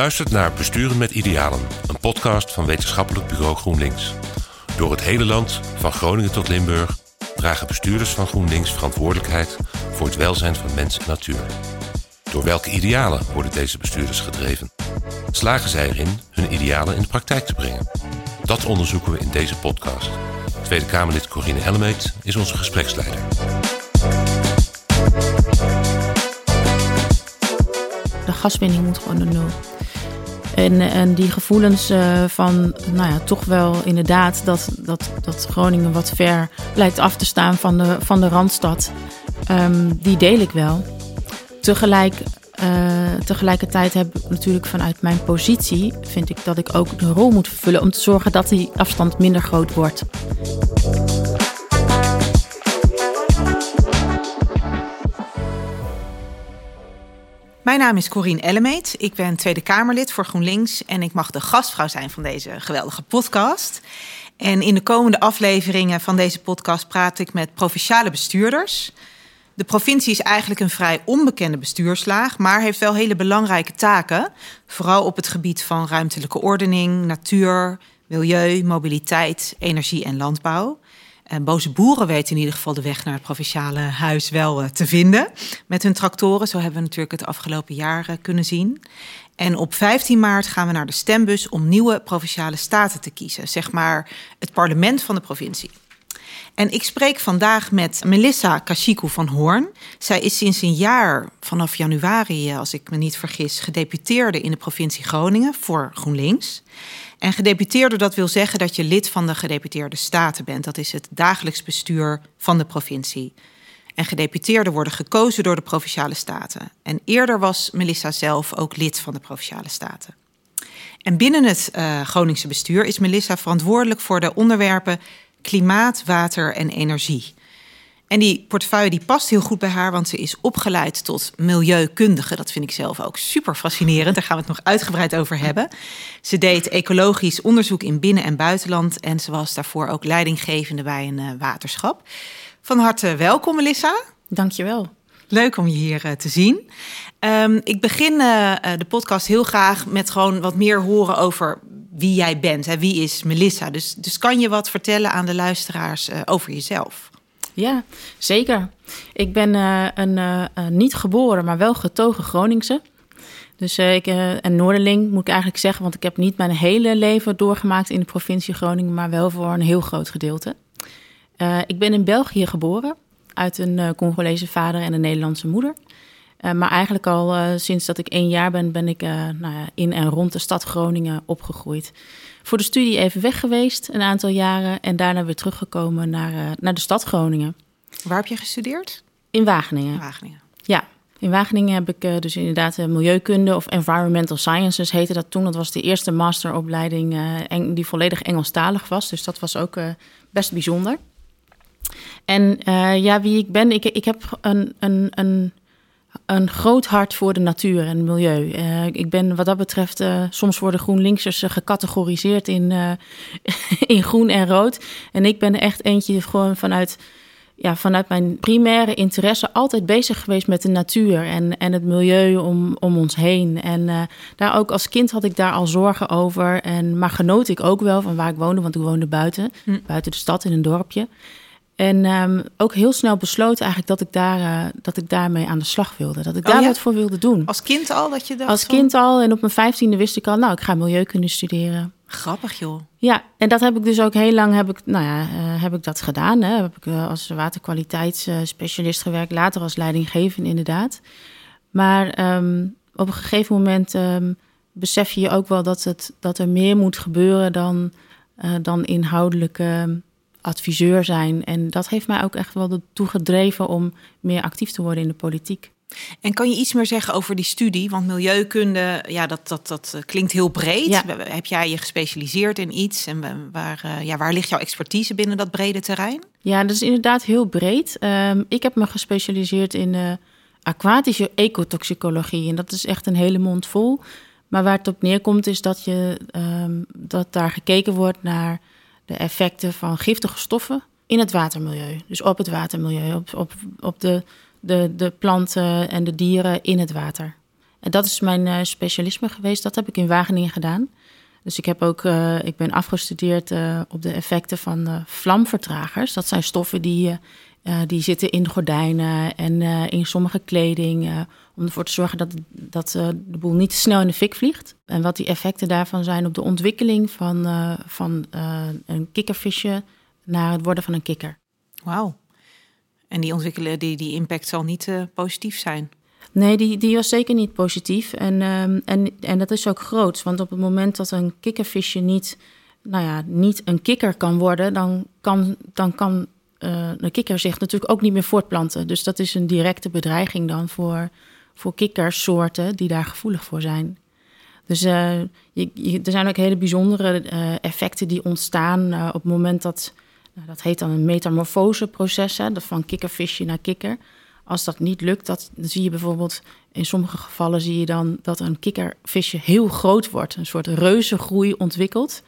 luistert naar Besturen met Idealen, een podcast van Wetenschappelijk Bureau GroenLinks. Door het hele land, van Groningen tot Limburg, dragen bestuurders van GroenLinks verantwoordelijkheid voor het welzijn van mens en natuur. Door welke idealen worden deze bestuurders gedreven? Slagen zij erin hun idealen in de praktijk te brengen? Dat onderzoeken we in deze podcast. Tweede Kamerlid Corine Ellemeet is onze gespreksleider. De gaswinning moet gewoon naar nul. En, en die gevoelens uh, van, nou ja, toch wel inderdaad dat, dat, dat Groningen wat ver lijkt af te staan van de, van de Randstad, um, die deel ik wel. Tegelijk, uh, tegelijkertijd heb ik natuurlijk vanuit mijn positie, vind ik dat ik ook de rol moet vervullen om te zorgen dat die afstand minder groot wordt. Mijn naam is Corine Ellemeet. Ik ben Tweede Kamerlid voor GroenLinks en ik mag de gastvrouw zijn van deze geweldige podcast. En in de komende afleveringen van deze podcast praat ik met provinciale bestuurders. De provincie is eigenlijk een vrij onbekende bestuurslaag, maar heeft wel hele belangrijke taken. Vooral op het gebied van ruimtelijke ordening, natuur, milieu, mobiliteit, energie en landbouw. En boze boeren weten in ieder geval de weg naar het provinciale huis wel eh, te vinden. Met hun tractoren. Zo hebben we natuurlijk het afgelopen jaar eh, kunnen zien. En op 15 maart gaan we naar de stembus om nieuwe provinciale staten te kiezen. Zeg maar het parlement van de provincie. En ik spreek vandaag met Melissa Kashiku van Hoorn. Zij is sinds een jaar, vanaf januari, eh, als ik me niet vergis, gedeputeerde in de provincie Groningen voor GroenLinks. En gedeputeerde, dat wil zeggen dat je lid van de gedeputeerde staten bent. Dat is het dagelijks bestuur van de provincie. En gedeputeerden worden gekozen door de provinciale staten. En eerder was Melissa zelf ook lid van de provinciale staten. En binnen het uh, Groningse bestuur is Melissa verantwoordelijk voor de onderwerpen klimaat, water en energie. En die portefeuille die past heel goed bij haar, want ze is opgeleid tot milieukundige. Dat vind ik zelf ook super fascinerend. Daar gaan we het nog uitgebreid over hebben. Ze deed ecologisch onderzoek in binnen- en buitenland. En ze was daarvoor ook leidinggevende bij een uh, waterschap. Van harte welkom, Melissa. Dankjewel. Leuk om je hier uh, te zien. Um, ik begin uh, de podcast heel graag met gewoon wat meer horen over wie jij bent. Hè? Wie is Melissa? Dus, dus kan je wat vertellen aan de luisteraars over jezelf? Ja, zeker. Ik ben uh, een uh, niet geboren, maar wel getogen Groningse. Dus ik, en Noorderling moet ik eigenlijk zeggen, want ik heb niet mijn hele leven doorgemaakt in de provincie Groningen, maar wel voor een heel groot gedeelte. ik ben in België geboren, uit een Congolese vader en een Nederlandse moeder. Maar eigenlijk al sinds dat ik één jaar ben, ben ik nou ja, in en rond de stad Groningen opgegroeid voor de studie even weg geweest, een aantal jaren. En daarna weer teruggekomen naar, naar de stad Groningen. Waar heb je gestudeerd? In Wageningen. Wageningen. Ja, in Wageningen heb ik dus inderdaad milieukunde of environmental sciences heette dat toen. Dat was de eerste masteropleiding die volledig Engelstalig was. Dus dat was ook best bijzonder. En ja, wie ik ben, ik, ik heb een, een, een een groot hart voor de natuur en het milieu. Uh, ik ben wat dat betreft, uh, soms worden GroenLinksers uh, gecategoriseerd in, in groen en rood. En ik ben echt eentje gewoon vanuit, ja, vanuit mijn primaire interesse altijd bezig geweest met de natuur en, en het milieu om, om ons heen. En daar ook als kind had ik daar al zorgen over. En, maar genoot ik ook wel van waar ik woonde, want ik woonde buiten, hm. buiten de stad in een dorpje. En um, ook heel snel besloten eigenlijk dat ik, daar, uh, dat ik daarmee aan de slag wilde. Dat ik oh, daar ja? wat voor wilde doen. Als kind al dat je dacht Als kind al. En op mijn vijftiende wist ik al, nou, ik ga milieukunde studeren. Grappig, joh. Ja, en dat heb ik dus ook heel lang heb ik, nou ja, uh, heb ik dat gedaan. Hè. Heb ik uh, als waterkwaliteitsspecialist gewerkt. Later als leidinggevende, inderdaad. Maar um, op een gegeven moment um, besef je ook wel dat, het, dat er meer moet gebeuren dan, dan inhoudelijke adviseur zijn. En dat heeft mij ook echt wel ertoe gedreven om meer actief te worden in de politiek. En kan je iets meer zeggen over die studie? Want milieukunde, ja, dat, dat, dat klinkt heel breed. Ja. Heb jij je gespecialiseerd in iets? En waar, uh, ja, waar ligt jouw expertise binnen dat brede terrein? Ja, dat is inderdaad heel breed. Um, ik heb me gespecialiseerd in uh, aquatische ecotoxicologie. En dat is echt een hele mond vol. Maar waar het op neerkomt is dat, je, um, dat daar gekeken wordt naar de effecten van giftige stoffen in het watermilieu. Dus op het watermilieu, op, op, de, de, de planten en de dieren in het water. En dat is mijn specialisme geweest. Dat heb ik in Wageningen gedaan. Dus ik, heb ook, ik ben afgestudeerd op de effecten van vlamvertragers. Dat zijn stoffen die, die zitten in gordijnen en in sommige kleding. om ervoor te zorgen dat, dat de boel niet te snel in de fik vliegt. En wat die effecten daarvan zijn op de ontwikkeling van, van een kikkervisje naar het worden van een kikker. Wauw. En die ontwikkelen, die, die impact zal niet positief zijn. Nee, die, die was zeker niet positief. En, um, en, en dat is ook groot. Want op het moment dat een kikkervisje niet, nou ja, niet een kikker kan worden, dan kan, dan kan uh, de kikker zich natuurlijk ook niet meer voortplanten. Dus dat is een directe bedreiging dan voor, voor kikkersoorten die daar gevoelig voor zijn. Dus uh, je, er zijn ook hele bijzondere effecten die ontstaan op het moment dat nou, dat heet dan een metamorfoseproces, hè, van kikkervisje naar kikker. Als dat niet lukt, dat, dan zie je bijvoorbeeld in sommige gevallen zie je dan dat een kikkervisje heel groot wordt, een soort reuzengroei ontwikkelt,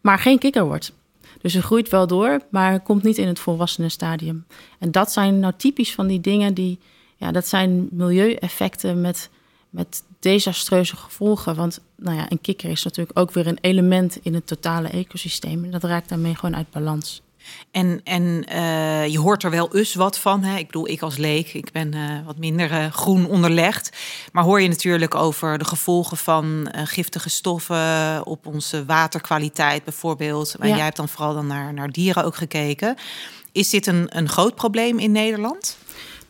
maar geen kikker wordt. Dus ze groeit wel door, maar komt niet in het volwassene stadium. En dat zijn nou typisch van die dingen die, ja, dat zijn milieueffecten met, met desastreuze gevolgen. Want nou ja, een kikker is natuurlijk ook weer een element in het totale ecosysteem. En dat raakt daarmee gewoon uit balans. En, en uh, je hoort er wel eens wat van. Hè? Ik bedoel, ik als leek, ik ben uh, wat minder uh, groen onderlegd. Maar hoor je natuurlijk over de gevolgen van giftige stoffen op onze waterkwaliteit bijvoorbeeld. Ja. jij hebt dan vooral dan naar, naar dieren ook gekeken. Is dit een, een groot probleem in Nederland?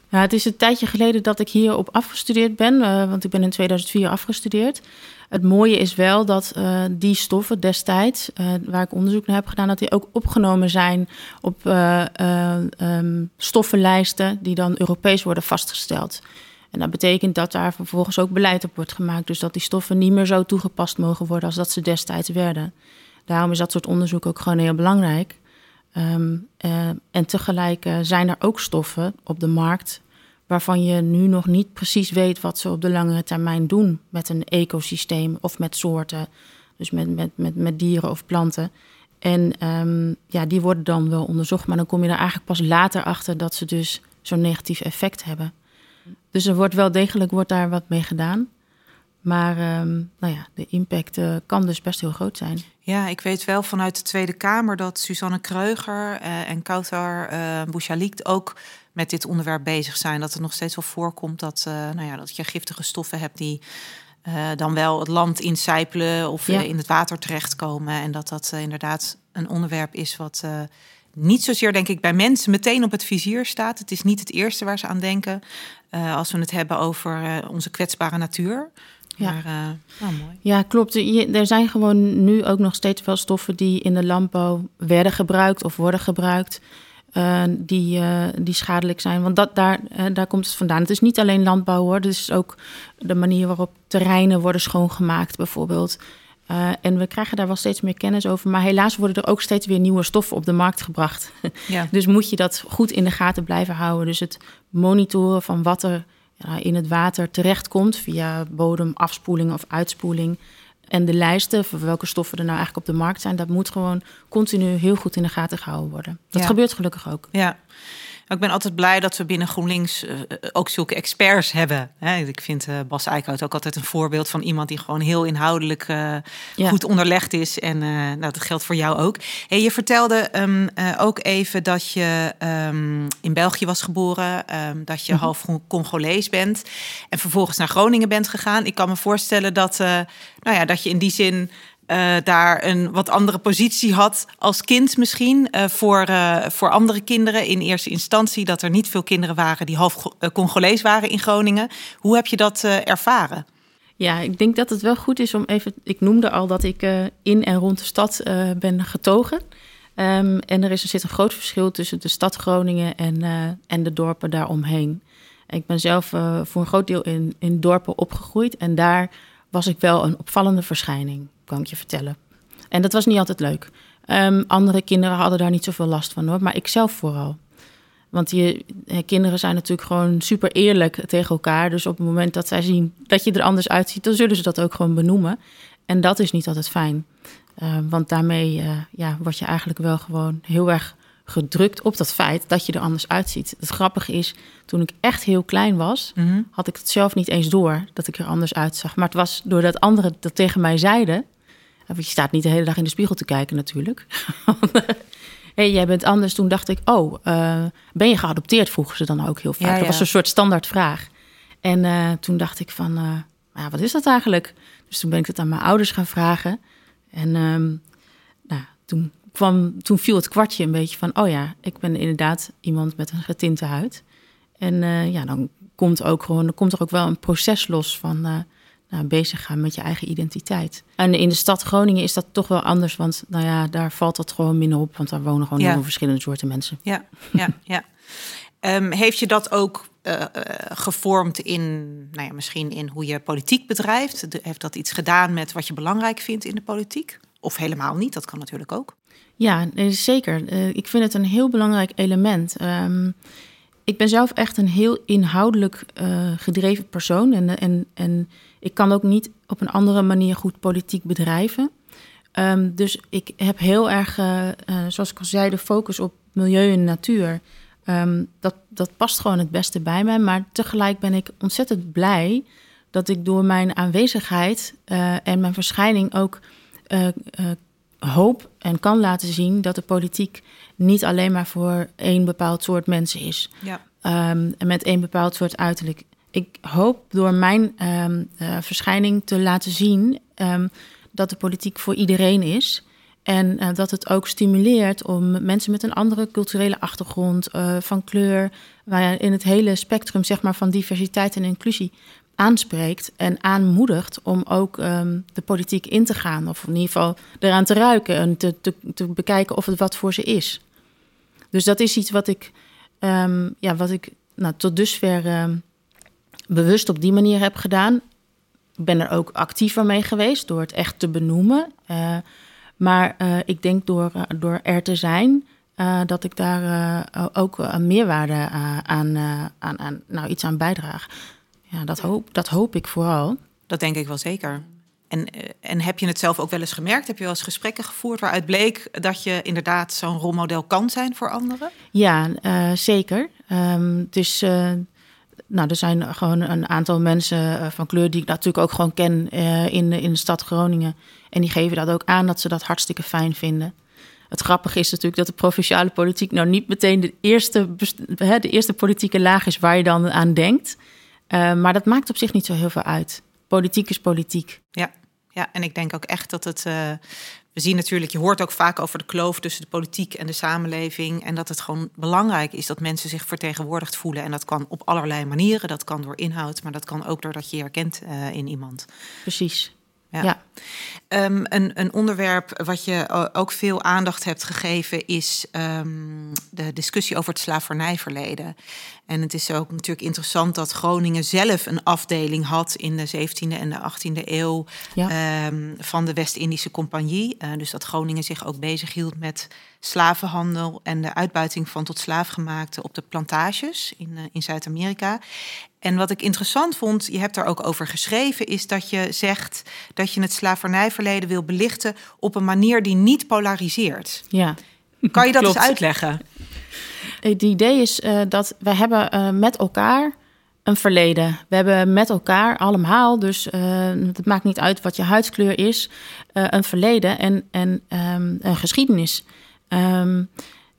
Ja, het is een tijdje geleden dat ik hierop afgestudeerd ben, want ik ben in 2004 afgestudeerd. Het mooie is wel dat uh, die stoffen destijds, uh, waar ik onderzoek naar heb gedaan, dat die ook opgenomen zijn op uh, um, stoffenlijsten die dan Europees worden vastgesteld. En dat betekent dat daar vervolgens ook beleid op wordt gemaakt. Dus dat die stoffen niet meer zo toegepast mogen worden als dat ze destijds werden. Daarom is dat soort onderzoek ook gewoon heel belangrijk. Um, en tegelijk zijn er ook stoffen op de markt waarvan je nu nog niet precies weet wat ze op de langere termijn doen met een ecosysteem of met soorten, dus met, met, met, met dieren of planten. En um, ja, die worden dan wel onderzocht, maar dan kom je er eigenlijk pas later achter dat ze dus zo'n negatief effect hebben. Dus er wordt wel degelijk wordt daar wat mee gedaan. Maar um, nou ja, de impact uh, kan dus best heel groot zijn. Ja, ik weet wel vanuit de Tweede Kamer dat Suzanne Kreuger uh, en Kautar uh, Bouchalikt ook met dit onderwerp bezig zijn. Dat er nog steeds wel voorkomt dat, uh, nou ja, dat je giftige stoffen hebt die dan wel het land incijpelen of ja. in het water terechtkomen. En dat dat inderdaad een onderwerp is wat niet zozeer, denk ik, bij mensen meteen op het vizier staat. Het is niet het eerste waar ze aan denken als we het hebben over onze kwetsbare natuur. Ja. Maar, uh, mooi. ja, klopt. Je, er zijn gewoon nu ook nog steeds wel stoffen die in de landbouw werden gebruikt of worden gebruikt. Uh, die, uh, die schadelijk zijn. Want dat, daar, daar komt het vandaan. Het is niet alleen landbouw hoor. Het is ook de manier waarop terreinen worden schoongemaakt bijvoorbeeld. en we krijgen daar wel steeds meer kennis over. Maar helaas worden er ook steeds weer nieuwe stoffen op de markt gebracht. Ja. dus moet je dat goed in de gaten blijven houden. Dus het monitoren van wat er ja, in het water terechtkomt... via bodemafspoeling of uitspoeling... En de lijsten voor welke stoffen er nou eigenlijk op de markt zijn, dat moet gewoon continu heel goed in de gaten gehouden worden. Dat ja. gebeurt gelukkig ook. Ja. Ik ben altijd blij dat we binnen GroenLinks uh, ook zulke experts hebben. Ik vind uh, Bas Eickhout ook altijd een voorbeeld van iemand die gewoon heel inhoudelijk ja. goed onderlegd is. En nou, dat geldt voor jou ook. Hey, je vertelde um, ook even dat je um, in België was geboren, um, dat je mm -hmm. half Congolees bent en vervolgens naar Groningen bent gegaan. Ik kan me voorstellen dat, nou ja, dat je in die zin uh, daar een wat andere positie had als kind misschien uh, voor, uh, voor andere kinderen. In eerste instantie dat er niet veel kinderen waren die half Congolees waren in Groningen. Hoe heb je dat ervaren? Ja, ik denk dat het wel goed is om even. Ik noemde al dat ik in en rond de stad ben getogen. Um, en er is, er zit een groot verschil tussen de stad Groningen en, en de dorpen daaromheen. Ik ben zelf voor een groot deel in, in dorpen opgegroeid. En daar was ik wel een opvallende verschijning kan ik je vertellen. En dat was niet altijd leuk. Um, andere kinderen hadden daar niet zoveel last van hoor, maar ik zelf vooral. Want je, kinderen zijn natuurlijk gewoon super eerlijk tegen elkaar. Dus op het moment dat zij zien dat je er anders uitziet, dan zullen ze dat ook gewoon benoemen. En dat is niet altijd fijn. Uh, want daarmee uh, ja, word je eigenlijk wel gewoon heel erg gedrukt op dat feit dat je er anders uitziet. Het grappige is, toen ik echt heel klein was, Mhm. had ik het zelf niet eens door dat ik er anders uitzag. Maar het was doordat anderen dat tegen mij zeiden. Want je staat niet de hele dag in de spiegel te kijken natuurlijk. hey, jij bent anders. Toen dacht ik, oh, eh, ben je geadopteerd? Vroegen ze dan ook heel vaak. Ja, Dat was een soort standaardvraag. En eh, toen dacht ik van, eh, ja, wat is dat eigenlijk? Dus toen ben ik het aan mijn ouders gaan vragen. En ehm, nou, toen, kwam, toen viel het kwartje een beetje van... oh ja, ik ben inderdaad iemand met een getinte huid. En ja, dan komt, ook gewoon, dan komt er ook wel een proces los van... nou, bezig gaan met je eigen identiteit. En in de stad Groningen is dat toch wel anders... want nou ja, daar valt dat gewoon minder op... want daar wonen gewoon heel veel verschillende soorten mensen. Ja, ja, ja. Ehm, heeft je dat ook eh, eh, gevormd in, nou ja, misschien in hoe je politiek bedrijft? De- heeft dat iets gedaan met wat je belangrijk vindt in de politiek? Of helemaal niet, dat kan natuurlijk ook. Ja, nee, zeker. Eh, ik vind het een heel belangrijk element. Ehm, ik ben zelf echt een heel inhoudelijk gedreven persoon. En, en, en ik kan ook niet op een andere manier goed politiek bedrijven. Ehm, dus ik heb heel erg, eh, eh, zoals ik al zei, de focus op milieu en natuur. Ehm, dat, dat past gewoon het beste bij mij. Maar tegelijk ben ik ontzettend blij dat ik door mijn aanwezigheid eh, en mijn verschijning ook hoop en kan laten zien dat de politiek niet alleen maar voor één bepaald soort mensen is. Ja. Ehm, en met één bepaald soort uiterlijk. Ik hoop door mijn ehm, eh, verschijning te laten zien ehm, dat de politiek voor iedereen is. En eh, dat het ook stimuleert om mensen met een andere culturele achtergrond, eh, van kleur, waar in het hele spectrum zeg maar, van diversiteit en inclusie aanspreekt en aanmoedigt om ook ehm, de politiek in te gaan. Of in ieder geval eraan te ruiken en te, te, te bekijken of het wat voor ze is. Dus dat is iets wat ik, ja, wat ik nou, tot dusver bewust op die manier heb gedaan. Ik ben er ook actiever mee geweest door het echt te benoemen. Eh, maar eh, ik denk door, eh, door er te zijn, dat ik daar ook een meerwaarde aan, aan, aan, nou, iets aan bijdraag. Ja, dat hoop, dat hoop ik vooral. Dat denk ik wel zeker. En, en heb je het zelf ook wel eens gemerkt? Heb je wel eens gesprekken gevoerd waaruit bleek dat je inderdaad zo'n rolmodel kan zijn voor anderen? Ja, zeker. Ehm, dus nou, er zijn gewoon een aantal mensen eh, van kleur die ik natuurlijk ook gewoon ken eh, in, in de stad Groningen. En die geven dat ook aan dat ze dat hartstikke fijn vinden. Het grappige is natuurlijk dat de provinciale politiek nou niet meteen de eerste, de eerste politieke laag is waar je dan aan denkt. Eh, maar dat maakt op zich niet zo heel veel uit. Politiek is politiek. Ja, ja, en ik denk ook echt dat het. We zien natuurlijk, je hoort ook vaak over de kloof tussen de politiek en de samenleving. En dat het gewoon belangrijk is dat mensen zich vertegenwoordigd voelen. En dat kan op allerlei manieren. Dat kan door inhoud, maar dat kan ook doordat je je herkent eh, in iemand. Precies. Ja. ja. Ehm, een, een onderwerp wat je o- ook veel aandacht hebt gegeven is ehm, de discussie over het slavernijverleden. En het is ook natuurlijk interessant dat Groningen zelf een afdeling had in de 17e en de 18e eeuw Ja. ehm, van de West-Indische Compagnie. Eh, dus dat Groningen zich ook bezighield met slavenhandel en de uitbuiting van tot slaafgemaakten op de plantages in, eh, in Zuid-Amerika. En wat ik interessant vond, je hebt daar ook over geschreven, is dat je zegt dat je het slavernijverleden wil belichten op een manier die niet polariseert. ja. Kan je dat Klopt. eens uitleggen? Het idee is eh, dat we hebben eh, met elkaar een verleden. We hebben met elkaar allemaal, dus eh, het maakt niet uit wat je huidskleur is, eh, een verleden en, en ehm, een geschiedenis. Ehm,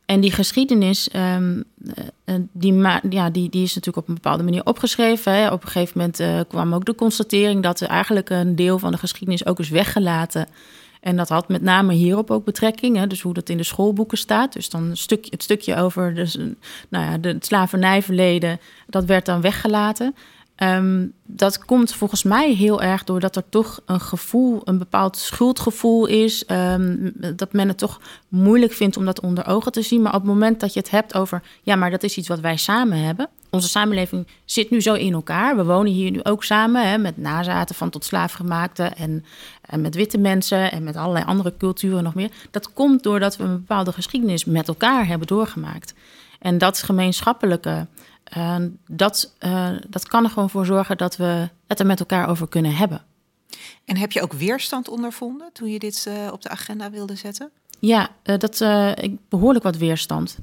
en die geschiedenis, ehm, eh, eh, die, ja, die, die is natuurlijk op een bepaalde manier opgeschreven. Op een gegeven moment eh, kwam ook de constatering dat er eigenlijk een deel van de geschiedenis ook is weggelaten. En dat had met name hierop ook betrekking. Hè, dus hoe dat in de schoolboeken staat. Dus dan het stukje over dus, nou ja, de, het slavernijverleden, dat werd dan weggelaten. Ehm, dat komt volgens mij heel erg doordat er toch een gevoel, een bepaald schuldgevoel is. ehm, dat men het toch moeilijk vindt om dat onder ogen te zien. Maar op het moment dat je het hebt over, ja, maar dat is iets wat wij samen hebben. Onze samenleving zit nu zo in elkaar. We wonen hier nu ook samen hè, met nazaten van tot slaafgemaakte en, en met witte mensen en met allerlei andere culturen nog meer. Dat komt doordat we een bepaalde geschiedenis met elkaar hebben doorgemaakt. En dat gemeenschappelijke, eh, dat, eh, dat kan er gewoon voor zorgen dat we het er met elkaar over kunnen hebben. En heb je ook weerstand ondervonden toen je dit eh, op de agenda wilde zetten? Ja, dat uh, behoorlijk wat weerstand.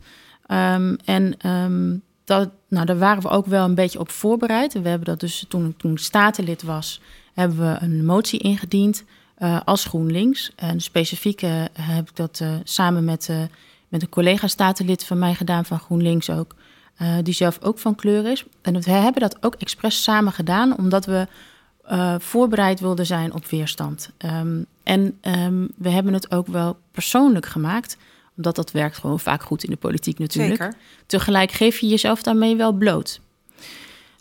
Um, en um, dat, nou, daar waren we ook wel een beetje op voorbereid. We hebben dat dus toen, toen statenlid was, hebben we een motie ingediend uh, als GroenLinks. En specifiek uh, heb ik dat uh, samen met, met een collega-statenlid van mij gedaan, van GroenLinks ook, die zelf ook van kleur is. En we hebben dat ook expres samen gedaan, omdat we voorbereid wilden zijn op weerstand. Um, en um, we hebben het ook wel persoonlijk gemaakt omdat dat werkt gewoon vaak goed in de politiek natuurlijk. Zeker. Tegelijk geef je jezelf daarmee wel bloot.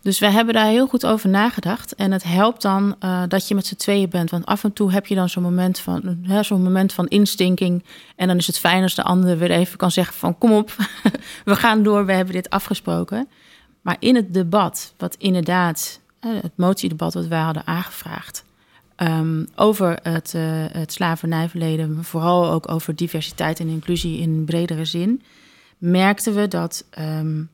Dus we hebben daar heel goed over nagedacht. En het helpt dan uh, dat je met z'n tweeën bent. Want af en toe heb je dan zo'n moment van zo'n moment van instinking. En dan is het fijn als de ander weer even kan zeggen van kom op, we gaan door, we hebben dit afgesproken. Maar in het debat, wat inderdaad, het motiedebat wat wij hadden aangevraagd, Um, over het, uh, het slavernijverleden, maar vooral ook over diversiteit en inclusie in bredere zin, merkten we dat, um,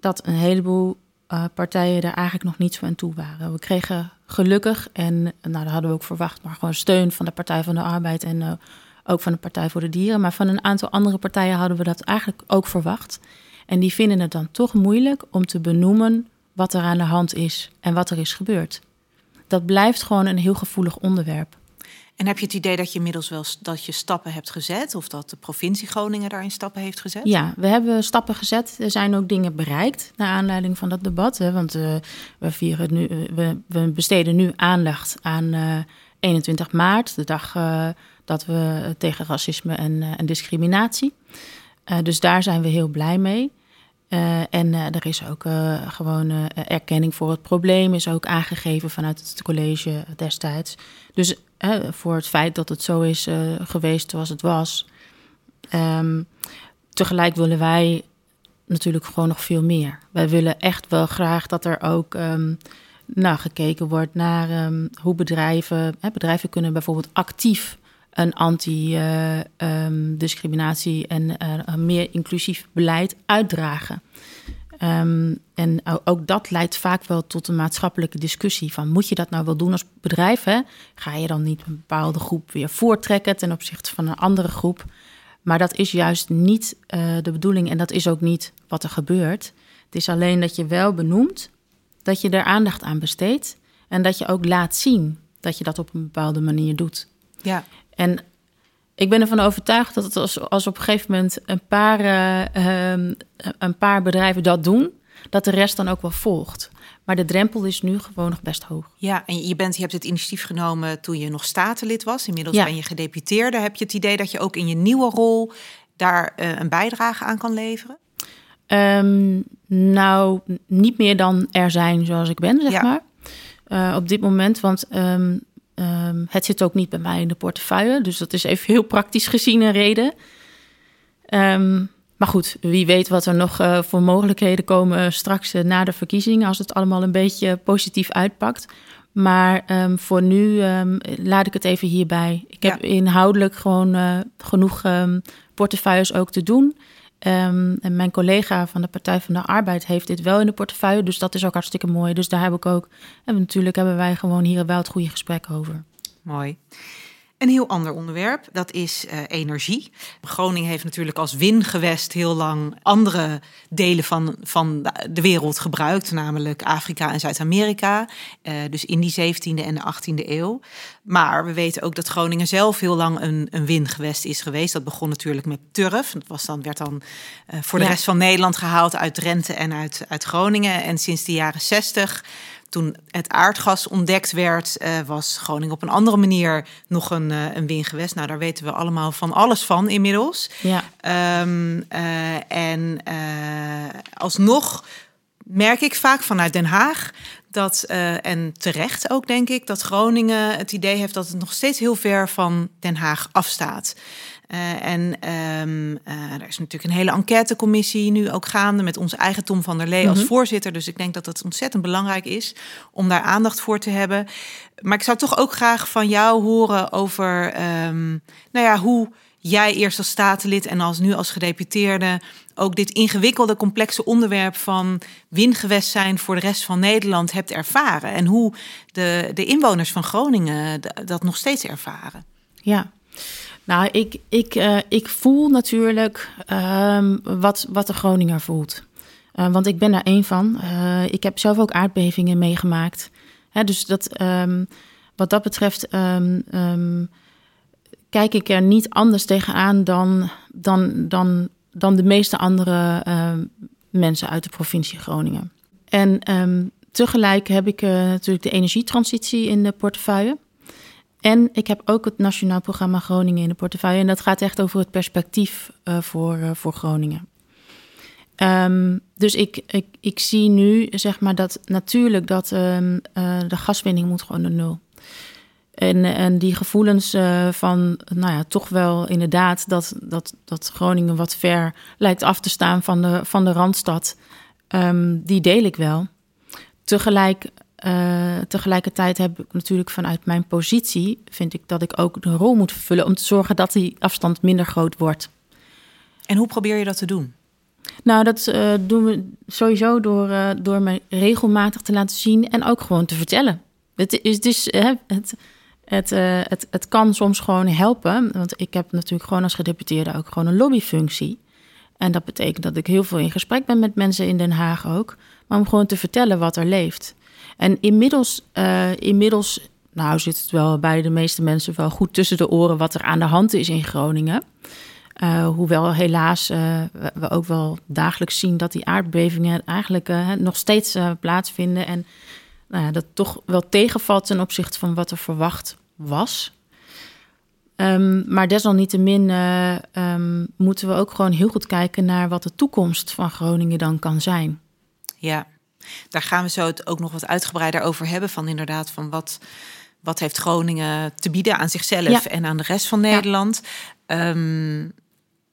dat een heleboel uh, partijen daar eigenlijk nog niet zo toe waren. We kregen gelukkig, en nou, dat hadden we ook verwacht, maar gewoon steun van de Partij van de Arbeid en uh, ook van de Partij voor de Dieren. Maar van een aantal andere partijen hadden we dat eigenlijk ook verwacht. En die vinden het dan toch moeilijk om te benoemen wat er aan de hand is en wat er is gebeurd dat blijft gewoon een heel gevoelig onderwerp. En heb je het idee dat je inmiddels wel dat je stappen hebt gezet? Of dat de provincie Groningen daarin stappen heeft gezet? Ja, we hebben stappen gezet. Er zijn ook dingen bereikt naar aanleiding van dat debat. Hè, want uh, we, vieren nu, uh, we, we, besteden nu aandacht aan uh, eh, 21 maart, de dag dat we tegen racisme en, en discriminatie. dus daar zijn we heel blij mee. Uh, en uh, er is ook uh, gewoon erkenning voor het probleem, is ook aangegeven vanuit het college destijds. Dus voor het feit dat het zo is geweest zoals het was. Um, tegelijk willen wij natuurlijk gewoon nog veel meer. Wij willen echt wel graag dat er ook um, gekeken wordt naar um, hoe bedrijven. bedrijven kunnen bijvoorbeeld actief een anti-discriminatie en uh, meer inclusief beleid uitdragen. Um, en ook dat leidt vaak wel tot een maatschappelijke discussie van moet je dat nou wel doen als bedrijf? Hè? Ga je dan niet een bepaalde groep weer voortrekken ten opzichte van een andere groep? Maar dat is juist niet uh, de bedoeling en dat is ook niet wat er gebeurt. Het is alleen dat je wel benoemt dat je er aandacht aan besteedt en dat je ook laat zien dat je dat op een bepaalde manier doet. Ja. En ik ben ervan overtuigd dat het als, als op een gegeven moment een paar, uh, een paar bedrijven dat doen, dat de rest dan ook wel volgt. Maar de drempel is nu gewoon nog best hoog. Ja, en je, bent, je hebt het initiatief genomen toen je nog statenlid was. Inmiddels ben je gedeputeerde. Heb je het idee dat je ook in je nieuwe rol daar uh, een bijdrage aan kan leveren? Um, nou, niet meer dan er zijn zoals ik ben, zeg ja. maar. Uh, op dit moment, want um, Um, het zit ook niet bij mij in de portefeuille, dus dat is even heel praktisch gezien een reden. Um, maar goed, wie weet wat er nog uh, voor mogelijkheden komen straks uh, na de verkiezingen, als het allemaal een beetje positief uitpakt. Maar um, voor nu laat ik het even hierbij. Ik heb ja. inhoudelijk gewoon uh, genoeg portefeuilles ook te doen. Um, en mijn collega van de Partij van de Arbeid heeft dit wel in de portefeuille. Dus dat is ook hartstikke mooi. Dus daar heb ik ook. En natuurlijk hebben wij gewoon hier wel het goede gesprek over. Mooi. Een heel ander onderwerp, dat is uh, energie. Groningen heeft natuurlijk als wingewest heel lang andere delen van, van de wereld gebruikt, namelijk Afrika en Zuid-Amerika. Uh, dus in die 17e en de 18e eeuw. Maar we weten ook dat Groningen zelf heel lang een, een wingewest is geweest. Dat begon natuurlijk met turf. Dat was dan, werd dan uh, voor de ja. rest van Nederland gehaald uit Drenthe en uit, uit Groningen. En sinds de jaren 60 toen het aardgas ontdekt werd, uh, was Groningen op een andere manier nog een, uh, een wingewest. Nou, daar weten we allemaal van alles van inmiddels. Ja. Um, uh, en alsnog merk ik vaak vanuit Den Haag dat, en terecht ook denk ik, dat Groningen het idee heeft dat het nog steeds heel ver van Den Haag afstaat. Uh, en um, uh, er is natuurlijk een hele enquêtecommissie nu ook gaande met onze eigen Tom van der Lee als mm -hmm. voorzitter. Dus ik denk dat het ontzettend belangrijk is om daar aandacht voor te hebben. Maar ik zou toch ook graag van jou horen over um, nou ja, hoe jij eerst als statenlid en als nu als gedeputeerde ook dit ingewikkelde, complexe onderwerp van wingewest zijn voor de rest van Nederland hebt ervaren. En hoe de, de inwoners van Groningen dat nog steeds ervaren. Ja, Nou, ik, ik, uh, ik voel natuurlijk um, wat, wat de Groninger voelt. Uh, want ik ben daar één van. Uh, ik heb zelf ook aardbevingen meegemaakt. Hè, dus dat, um, wat dat betreft um, kijk ik er niet anders tegenaan dan, dan, dan, dan de meeste andere mensen uit de provincie Groningen. En tegelijk heb ik natuurlijk de energietransitie in de portefeuille. En ik heb ook het Nationaal Programma Groningen in de portefeuille. En dat gaat echt over het perspectief uh, voor, uh, voor Groningen. Um, dus ik, ik, ik zie nu, zeg maar, dat natuurlijk dat um, uh, de gaswinning moet gewoon naar nul. En, en die gevoelens van, nou ja, toch wel inderdaad dat, dat, dat Groningen wat ver lijkt af te staan van de, van de Randstad, um, die deel ik wel. Tegelijk uh, tegelijkertijd heb ik natuurlijk vanuit mijn positie, vind ik dat ik ook de rol moet vervullen om te zorgen dat die afstand minder groot wordt. En hoe probeer je dat te doen? Nou, dat uh, doen we sowieso door, uh, door me regelmatig te laten zien en ook gewoon te vertellen. Het, is, is, het, het, het, het, het kan soms gewoon helpen, want ik heb natuurlijk gewoon als gedeputeerde ook gewoon een lobbyfunctie. En dat betekent dat ik heel veel in gesprek ben met mensen in Den Haag ook, maar om gewoon te vertellen wat er leeft. En inmiddels, uh, inmiddels nou zit het wel bij de meeste mensen wel goed tussen de oren wat er aan de hand is in Groningen. Uh, hoewel helaas uh, we ook wel dagelijks zien dat die aardbevingen eigenlijk nog steeds plaatsvinden. En nou dat toch wel tegenvalt ten opzichte van wat er verwacht was. Um, maar desalniettemin um, moeten we ook gewoon heel goed kijken naar wat de toekomst van Groningen dan kan zijn. Ja, daar gaan we zo het ook nog wat uitgebreider over hebben. Van inderdaad, van wat, wat heeft Groningen te bieden aan zichzelf en aan de rest van Nederland. Ja. Um,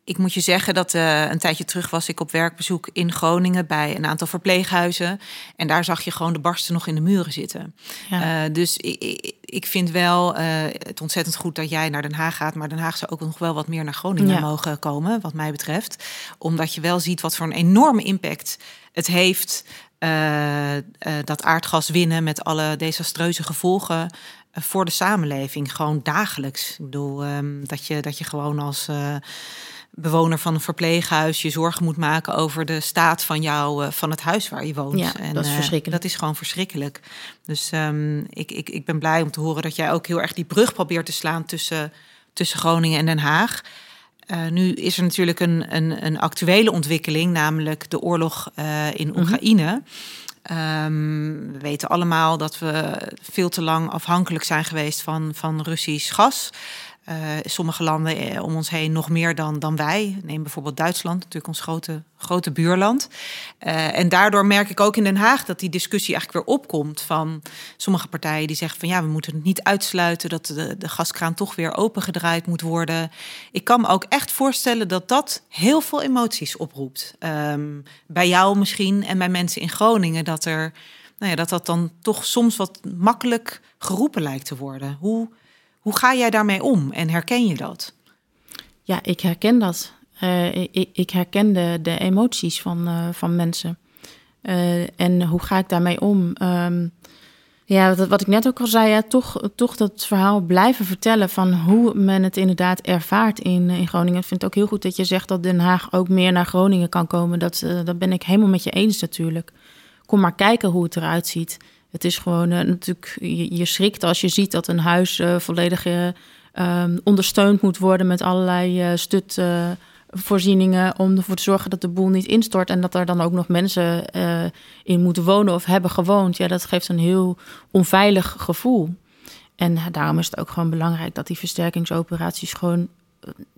ik moet je zeggen dat uh, een tijdje terug was ik op werkbezoek in Groningen bij een aantal verpleeghuizen. En daar zag je gewoon de barsten nog in de muren zitten. Ja. Uh, dus ik, ik, vind wel uh, het ontzettend goed dat jij naar Den Haag gaat. Maar Den Haag zou ook nog wel wat meer naar Groningen ja. mogen komen, wat mij betreft. Omdat je wel ziet wat voor een enorme impact het heeft. Uh, uh, dat aardgas winnen met alle desastreuze gevolgen uh, voor de samenleving. Gewoon dagelijks. Ik bedoel, um, dat, je, dat je gewoon als bewoner van een verpleeghuis je zorgen moet maken over de staat van jou, van het huis waar je woont. Ja, en, dat is verschrikkelijk. Dat is gewoon verschrikkelijk. Dus um, ik, ik, ik ben blij om te horen dat jij ook heel erg die brug probeert te slaan tussen, tussen Groningen en Den Haag. Uh, nu is er natuurlijk een, een, een, actuele ontwikkeling, namelijk de oorlog uh, in Oekraïne. Mm -hmm. um, we weten allemaal dat we veel te lang afhankelijk zijn geweest van, van Russisch gas. Uh, sommige landen eh, om ons heen nog meer dan, dan wij. Neem bijvoorbeeld Duitsland, natuurlijk ons grote, grote buurland. Uh, en daardoor merk ik ook in Den Haag dat die discussie eigenlijk weer opkomt van sommige partijen die zeggen van ja, we moeten het niet uitsluiten dat de, de gaskraan toch weer opengedraaid moet worden. Ik kan me ook echt voorstellen dat dat heel veel emoties oproept. Um, bij jou misschien en bij mensen in Groningen, dat er nou ja, dat dat dan toch soms wat makkelijk geroepen lijkt te worden. Hoe hoe ga jij daarmee om en herken je dat? Ja, ik herken dat. Uh, ik, ik, herken de, de emoties van, uh, van mensen. Uh, en hoe ga ik daarmee om? Um, ja, wat, wat, ik net ook al zei, ja, toch, toch dat verhaal blijven vertellen van hoe men het inderdaad ervaart in, in Groningen. Ik vind het ook heel goed dat je zegt dat Den Haag ook meer naar Groningen kan komen. Dat, dat ben ik helemaal met je eens natuurlijk. Kom maar kijken hoe het eruit ziet. Het is gewoon uh, natuurlijk, je, je, schrikt als je ziet dat een huis uh, volledig uh, um, ondersteund moet worden met allerlei stutvoorzieningen om ervoor te zorgen dat de boel niet instort en dat er dan ook nog mensen in moeten wonen of hebben gewoond. Ja, dat geeft een heel onveilig gevoel. En daarom is het ook gewoon belangrijk dat die versterkingsoperaties gewoon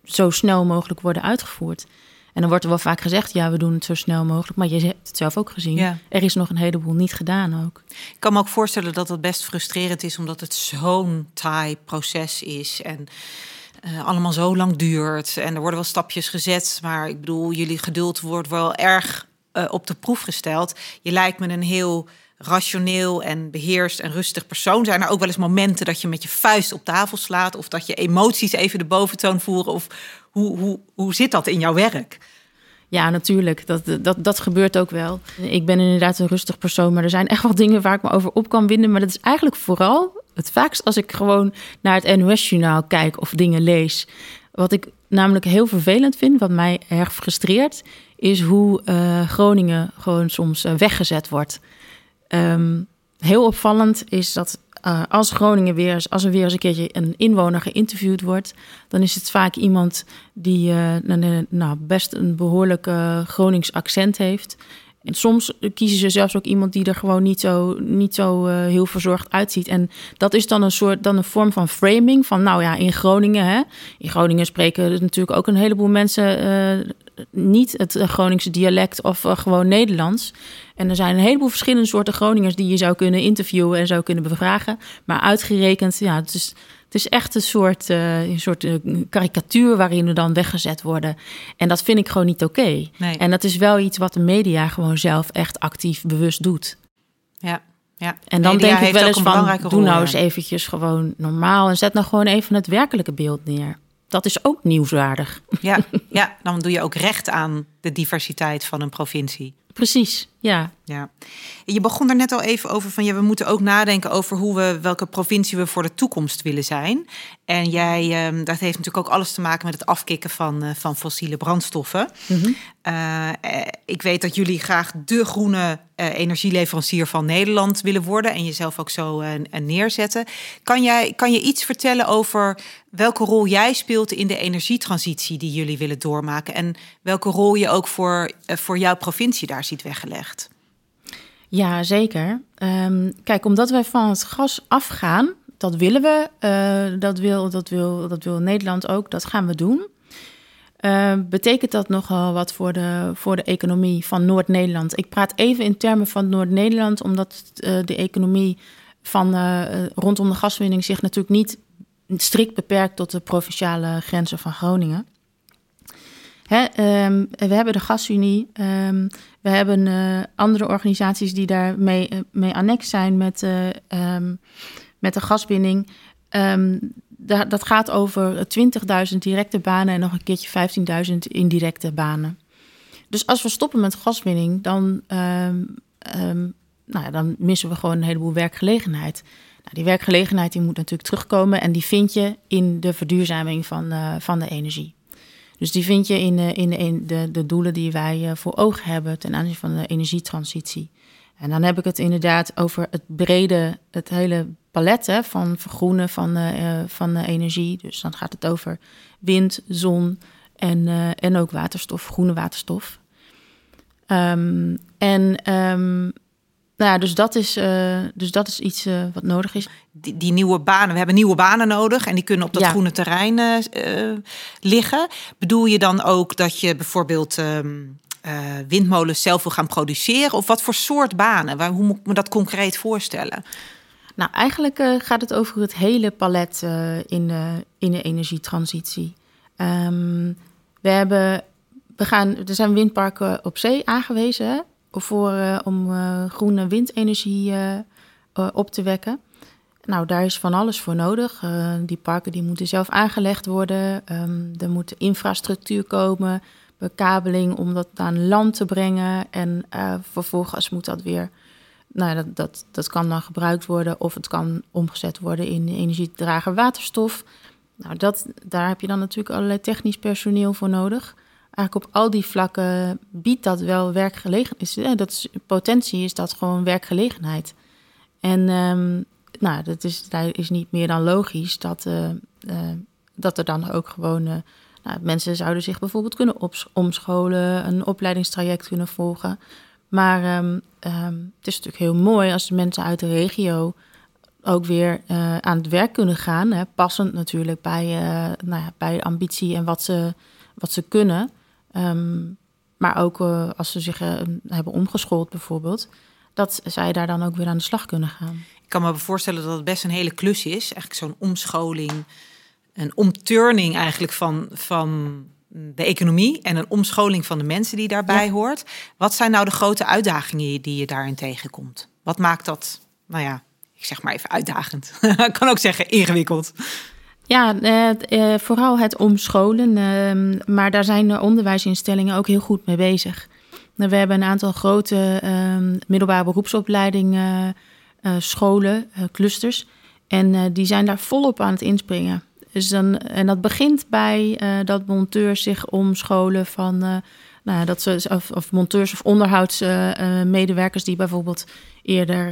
zo snel mogelijk worden uitgevoerd. En dan wordt er wel vaak gezegd, ja, we doen het zo snel mogelijk. Maar je hebt het zelf ook gezien. Ja. Er is nog een heleboel niet gedaan ook. Ik kan me ook voorstellen dat dat best frustrerend is, omdat het zo'n taai proces is. En uh, allemaal zo lang duurt. En er worden wel stapjes gezet. Maar ik bedoel, jullie geduld wordt wel erg uh, op de proef gesteld. Je lijkt me een heel rationeel en beheerst en rustig persoon. Zijn er ook wel eens momenten dat je met je vuist op tafel slaat... of dat je emoties even de boventoon voeren? Of hoe, hoe, hoe zit dat in jouw werk? Ja, natuurlijk. Dat, dat, dat gebeurt ook wel. Ik ben inderdaad een rustig persoon, maar er zijn echt wel dingen waar ik me over op kan winden. Maar dat is eigenlijk vooral het vaakst als ik gewoon naar het NOS-journaal kijk of dingen lees. Wat ik namelijk heel vervelend vind, wat mij erg frustreert, is hoe uh, Groningen gewoon soms uh, weggezet wordt. Um, heel opvallend is dat uh, als Groningen weer, als er weer eens een keertje een inwoner geïnterviewd wordt, dan is het vaak iemand die nou, best een behoorlijk Gronings accent heeft. En soms kiezen ze zelfs ook iemand die er gewoon niet zo, niet zo uh, heel verzorgd uitziet. En dat is dan een soort dan een vorm van framing. Van nou ja, in Groningen. Hè, in Groningen spreken natuurlijk ook een heleboel mensen uh, niet het Groningse dialect of uh, gewoon Nederlands. En er zijn een heleboel verschillende soorten Groningers die je zou kunnen interviewen en zou kunnen bevragen. Maar uitgerekend, ja, het is het is echt een soort, uh, een soort uh, karikatuur waarin we dan weggezet worden. En dat vind ik gewoon niet oké. Nee. En dat is wel iets wat de media gewoon zelf echt actief bewust doet. Ja. Ja, en dan denk ik wel eens van, doe nou eens eventjes gewoon normaal... en zet nou gewoon even het werkelijke beeld neer. Dat is ook nieuwswaardig. Ja, ja, dan doe je ook recht aan de diversiteit van een provincie. Precies, ja. ja. Je begon er net al even over van ja, we moeten ook nadenken over hoe we, welke provincie we voor de toekomst willen zijn. En jij, um, dat heeft natuurlijk ook alles te maken met het afkicken van, uh, van fossiele brandstoffen. Mm -hmm. uh, ik weet dat jullie graag de groene uh, energieleverancier van Nederland willen worden en jezelf ook zo neerzetten. Kan, jij, kan je iets vertellen over welke rol jij speelt in de energietransitie die jullie willen doormaken en welke rol je ook voor, voor jouw provincie daar ziet weggelegd? Ja, zeker. Um, kijk, omdat wij van het gas afgaan, dat willen we. Uh, dat, wil, dat, wil, dat wil Nederland ook. Dat gaan we doen. Uh, betekent dat nogal wat voor de, voor de economie van Noord-Nederland? Ik praat even in termen van Noord-Nederland, omdat uh, de economie van rondom de gaswinning zich natuurlijk niet strikt beperkt tot de provinciale grenzen van Groningen. Hè, um, we hebben de Gasunie, um, we hebben andere organisaties die daarmee mee annex zijn met um, met de gaswinning. Dat gaat over 20.000 directe banen en nog een keertje 15.000 indirecte banen. Dus als we stoppen met gaswinning, dan, nou ja, dan missen we gewoon een heleboel werkgelegenheid. Nou, die werkgelegenheid die moet natuurlijk terugkomen en die vind je in de verduurzaming van, uh, van de energie. Dus die vind je in, uh, in, de, in de, de, doelen die wij uh, voor ogen hebben ten aanzien van de energietransitie. En dan heb ik het inderdaad over het brede, het hele palet hè, van vergroenen van, uh, van uh, energie. Dus dan gaat het over wind, zon en, en ook waterstof, groene waterstof. Um, en um, nou ja, dus dat is, dus dat is iets wat nodig is. Die, die, nieuwe banen, we hebben nieuwe banen nodig en die kunnen op dat ja. groene terrein liggen. Bedoel je dan ook dat je bijvoorbeeld um, windmolens zelf wil gaan produceren? Of wat voor soort banen? Waar, hoe moet ik me dat concreet voorstellen? Nou, eigenlijk gaat het over het hele palet in, de, in de energietransitie. Um, we hebben, we gaan, er zijn windparken op zee aangewezen voor, uh, om groene windenergie op te wekken. Nou, daar is van alles voor nodig. die parken die moeten zelf aangelegd worden. Um, er moet infrastructuur komen, bekabeling om dat aan land te brengen. En vervolgens moet dat weer nou, dat, dat, dat kan dan gebruikt worden of het kan omgezet worden in energiedrager waterstof. Nou, dat, daar heb je dan natuurlijk allerlei technisch personeel voor nodig. Eigenlijk op al die vlakken biedt dat wel werkgelegenheid. Dat is, potentie is dat gewoon werkgelegenheid. En um, nou, dat is, dat is niet meer dan logisch dat, uh, uh, dat er dan ook gewoon. Uh, nou, mensen zouden zich bijvoorbeeld kunnen omscholen, een opleidingstraject kunnen volgen. Maar um, um, het is natuurlijk heel mooi als de mensen uit de regio ook weer aan het werk kunnen gaan. Hè, passend natuurlijk bij, nou ja, bij ambitie en wat ze, wat ze kunnen. Um, maar ook uh, als ze zich hebben omgeschoold bijvoorbeeld. Dat zij daar dan ook weer aan de slag kunnen gaan. Ik kan me voorstellen dat het best een hele klus is. Eigenlijk zo'n omscholing, een omturning eigenlijk van, van de economie en een omscholing van de mensen die daarbij hoort. Wat zijn nou de grote uitdagingen die je daarin tegenkomt? Wat maakt dat, nou ja, ik zeg maar even uitdagend. ik kan ook zeggen ingewikkeld. Ja, eh, vooral het omscholen. Eh, maar daar zijn de onderwijsinstellingen ook heel goed mee bezig. We hebben een aantal grote uh, middelbare beroepsopleidingen, uh, scholen, clusters. En die zijn daar volop aan het inspringen. Dus dan, en dat begint bij dat monteurs zich omscholen van nou, dat ze, of, monteurs of onderhoudsmedewerkers die bijvoorbeeld eerder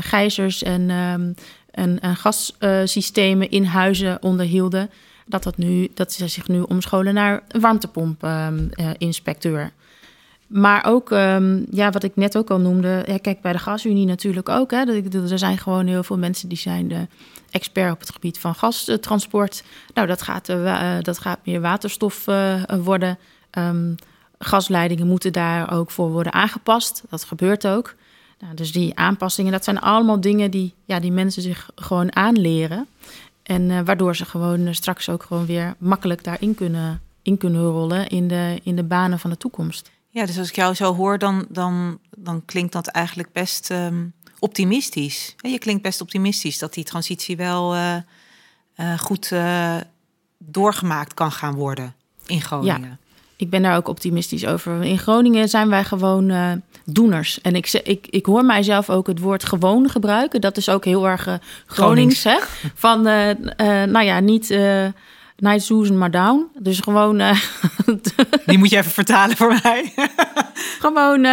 gijzers en, um, en, en gassystemen in huizen onderhielden dat, dat, nu, dat ze zich nu omscholen naar warmtepomp-inspecteur. maar ook, um, ja, wat ik net ook al noemde, kijk bij de gasunie natuurlijk ook. Hè, er zijn gewoon heel veel mensen die zijn de expert op het gebied van gastransport. Nou, dat gaat, uh, dat gaat meer waterstof worden. Um, gasleidingen moeten daar ook voor worden aangepast. Dat gebeurt ook. Nou, dus die aanpassingen, dat zijn allemaal dingen die, ja, die mensen zich gewoon aanleren. En uh, waardoor ze gewoon uh, straks ook gewoon weer makkelijk daarin kunnen, in kunnen rollen in de, in de banen van de toekomst. Ja, dus als ik jou zo hoor, dan, dan, dan klinkt dat eigenlijk best um, optimistisch. Je klinkt best optimistisch dat die transitie wel uh, goed doorgemaakt kan gaan worden in Groningen. Ja, ik ben daar ook optimistisch over. In Groningen zijn wij gewoon doeners. En ik, ik, ik hoor mijzelf ook het woord gewoon gebruiken. Dat is ook heel erg uh, Gronings. Hè? Van, uh, nou ja, niet night Susan, maar down. Dus gewoon... Die moet je even vertalen voor mij. gewoon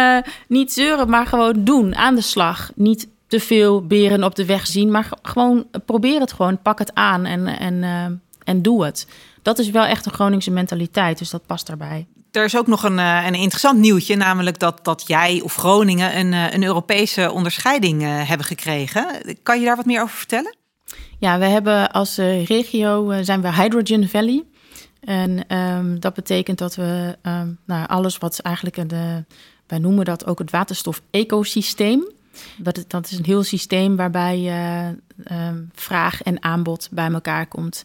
niet zeuren, maar gewoon doen. Aan de slag. Niet te veel beren op de weg zien. Maar gewoon probeer het gewoon. Pak het aan en, en, en doe het dat is wel echt een Groningse mentaliteit, dus dat past daarbij. Er is ook nog een, eh, een interessant nieuwtje, namelijk dat, dat jij of Groningen een, eh, een Europese onderscheiding uh, hebben gekregen. Kan je daar wat meer over vertellen? Ja, we hebben als regio zijn we Hydrogen Valley. En um, dat betekent dat we um, nou, alles wat eigenlijk de, wij noemen dat ook het waterstof-ecosysteem. Dat, dat is een heel systeem waarbij um, vraag en aanbod bij elkaar komt.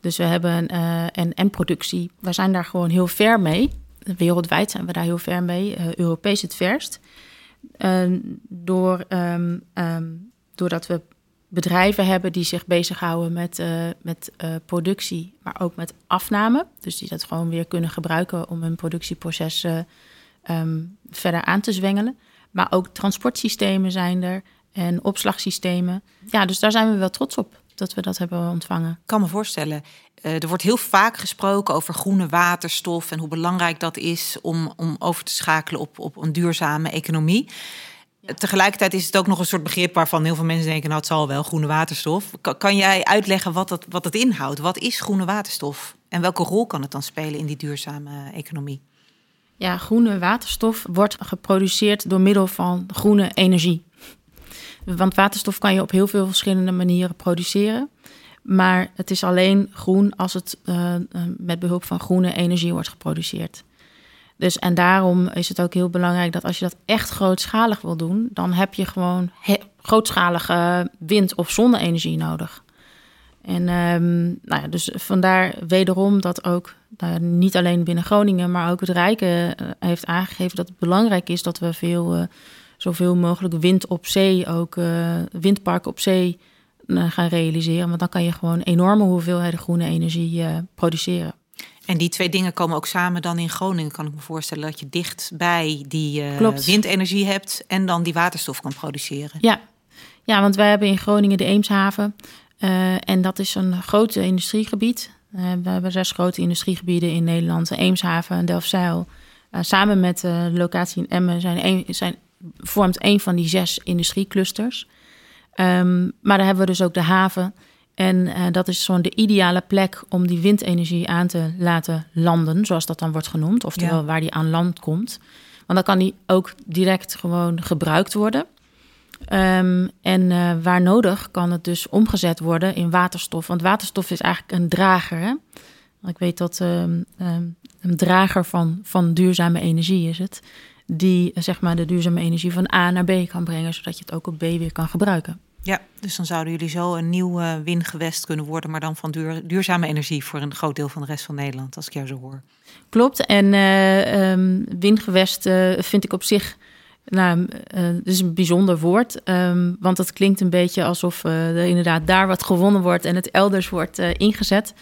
Dus we hebben en, en productie. We zijn daar gewoon heel ver mee. Wereldwijd zijn we daar heel ver mee. Uh, Europees het verst. Uh, door, um, um, doordat we bedrijven hebben die zich bezighouden met, uh, met productie, maar ook met afname. Dus die dat gewoon weer kunnen gebruiken om hun productieproces verder aan te zwengelen. Maar ook transportsystemen zijn er en opslagsystemen. Ja, dus daar zijn we wel trots op dat we dat hebben ontvangen. Ik kan me voorstellen. Uh, er wordt heel vaak gesproken over groene waterstof en hoe belangrijk dat is om, om over te schakelen op, op een duurzame economie. Tegelijkertijd is het ook nog een soort begrip waarvan heel veel mensen denken: nou, het zal wel groene waterstof. Kan, kan jij uitleggen wat het, wat het inhoudt? Wat is groene waterstof? En welke rol kan het dan spelen in die duurzame economie? Ja, groene waterstof wordt geproduceerd door middel van groene energie. Want waterstof kan je op heel veel verschillende manieren produceren. Maar het is alleen groen als het uh, met behulp van groene energie wordt geproduceerd. Dus en daarom is het ook heel belangrijk dat als je dat echt grootschalig wil doen, dan heb je gewoon grootschalige wind- of zonne-energie nodig. En um, nou ja, dus vandaar wederom dat ook nou, niet alleen binnen Groningen, maar ook het Rijken heeft aangegeven dat het belangrijk is dat we veel zoveel mogelijk wind op zee, ook uh, windparken op zee uh, gaan realiseren. Want dan kan je gewoon enorme hoeveelheden groene energie uh, produceren. En die twee dingen komen ook samen dan in Groningen, kan ik me voorstellen. Dat je dichtbij die windenergie hebt en dan die waterstof kan produceren. Ja, ja want wij hebben in Groningen de Eemshaven. en dat is een groot industriegebied. we hebben zes grote industriegebieden in Nederland. Eemshaven en Delfzijl. samen met de locatie in Emmen zijn, een, zijn vormt een van die zes industrieclusters. Um, maar daar hebben we dus ook de haven. En uh, dat is zo'n de ideale plek om die windenergie aan te laten landen, zoals dat dan wordt genoemd. Oftewel ja. waar die aan land komt. Want dan kan die ook direct gewoon gebruikt worden. Um, en uh, waar nodig kan het dus omgezet worden in waterstof. Want waterstof is eigenlijk een drager. Hè? Ik weet dat um, een drager van, van duurzame energie is het die zeg maar, de duurzame energie van A naar B kan brengen, zodat je het ook op B weer kan gebruiken. Ja, dus dan zouden jullie zo een nieuw uh, wingewest kunnen worden, maar dan van duur, duurzame energie voor een groot deel van de rest van Nederland, als ik jou zo hoor. Klopt, en uh, um, windgewest uh, vind ik op zich nou, het is een bijzonder woord, um, want het klinkt een beetje alsof er inderdaad daar wat gewonnen wordt en het elders wordt ingezet.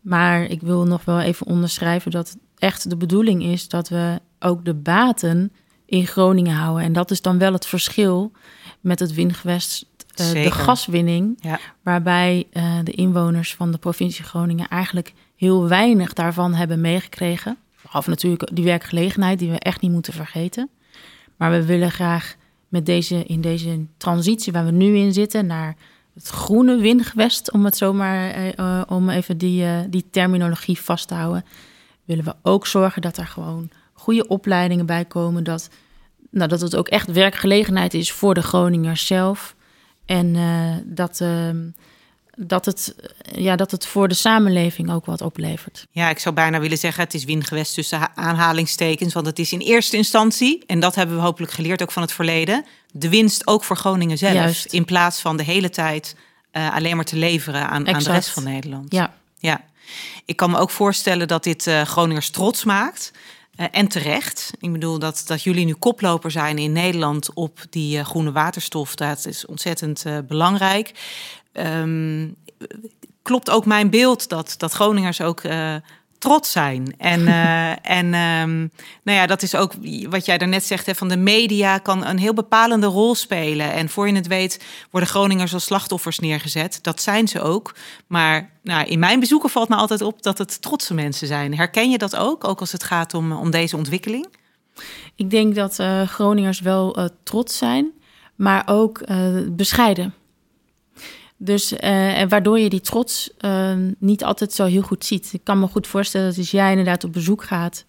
Maar ik wil nog wel even onderschrijven dat echt de bedoeling is dat we ook de baten in Groningen houden. En dat is dan wel het verschil met het windgewest uh, de gaswinning, Ja. waarbij eh, de inwoners van de provincie Groningen eigenlijk heel weinig daarvan hebben meegekregen. Behalve natuurlijk die werkgelegenheid, die we echt niet moeten vergeten. Maar we willen graag met deze, in deze transitie waar we nu in zitten naar het groene windgewest, om het zomaar eh, eh, om even die, eh, die terminologie vast te houden, willen we ook zorgen dat er gewoon goede opleidingen bij komen. Dat, nou, dat het ook echt werkgelegenheid is voor de Groningers zelf. En eh, dat, ehm, dat, het, ja, dat het voor de samenleving ook wat oplevert. Ja, ik zou bijna willen zeggen, het is wingewest tussen ha- aanhalingstekens. Want het is in eerste instantie, en dat hebben we hopelijk geleerd ook van het verleden, de winst ook voor Groningen zelf. Juist. In plaats van de hele tijd eh, alleen maar te leveren aan, aan de rest van Nederland. Ja, Ja, ik kan me ook voorstellen dat dit eh, Groningers trots maakt. Eh, en terecht. Ik bedoel dat, dat jullie nu koploper zijn in Nederland op die eh, groene waterstof. Dat is ontzettend eh, belangrijk. Ehm, klopt ook mijn beeld dat, dat Groningers ook trots zijn. En, eh, en ehm, nou ja, dat is ook wat jij daarnet zegt, hè, van de media kan een heel bepalende rol spelen. En voor je het weet worden Groningers als slachtoffers neergezet. Dat zijn ze ook. Maar nou, in mijn bezoeken valt me altijd op dat het trotse mensen zijn. Herken je dat ook, ook als het gaat om, om deze ontwikkeling? ik denk dat eh, Groningers wel eh, trots zijn, maar ook bescheiden. Dus eh, en waardoor je die trots eh, niet altijd zo heel goed ziet. Ik kan me goed voorstellen dat als jij inderdaad op bezoek gaat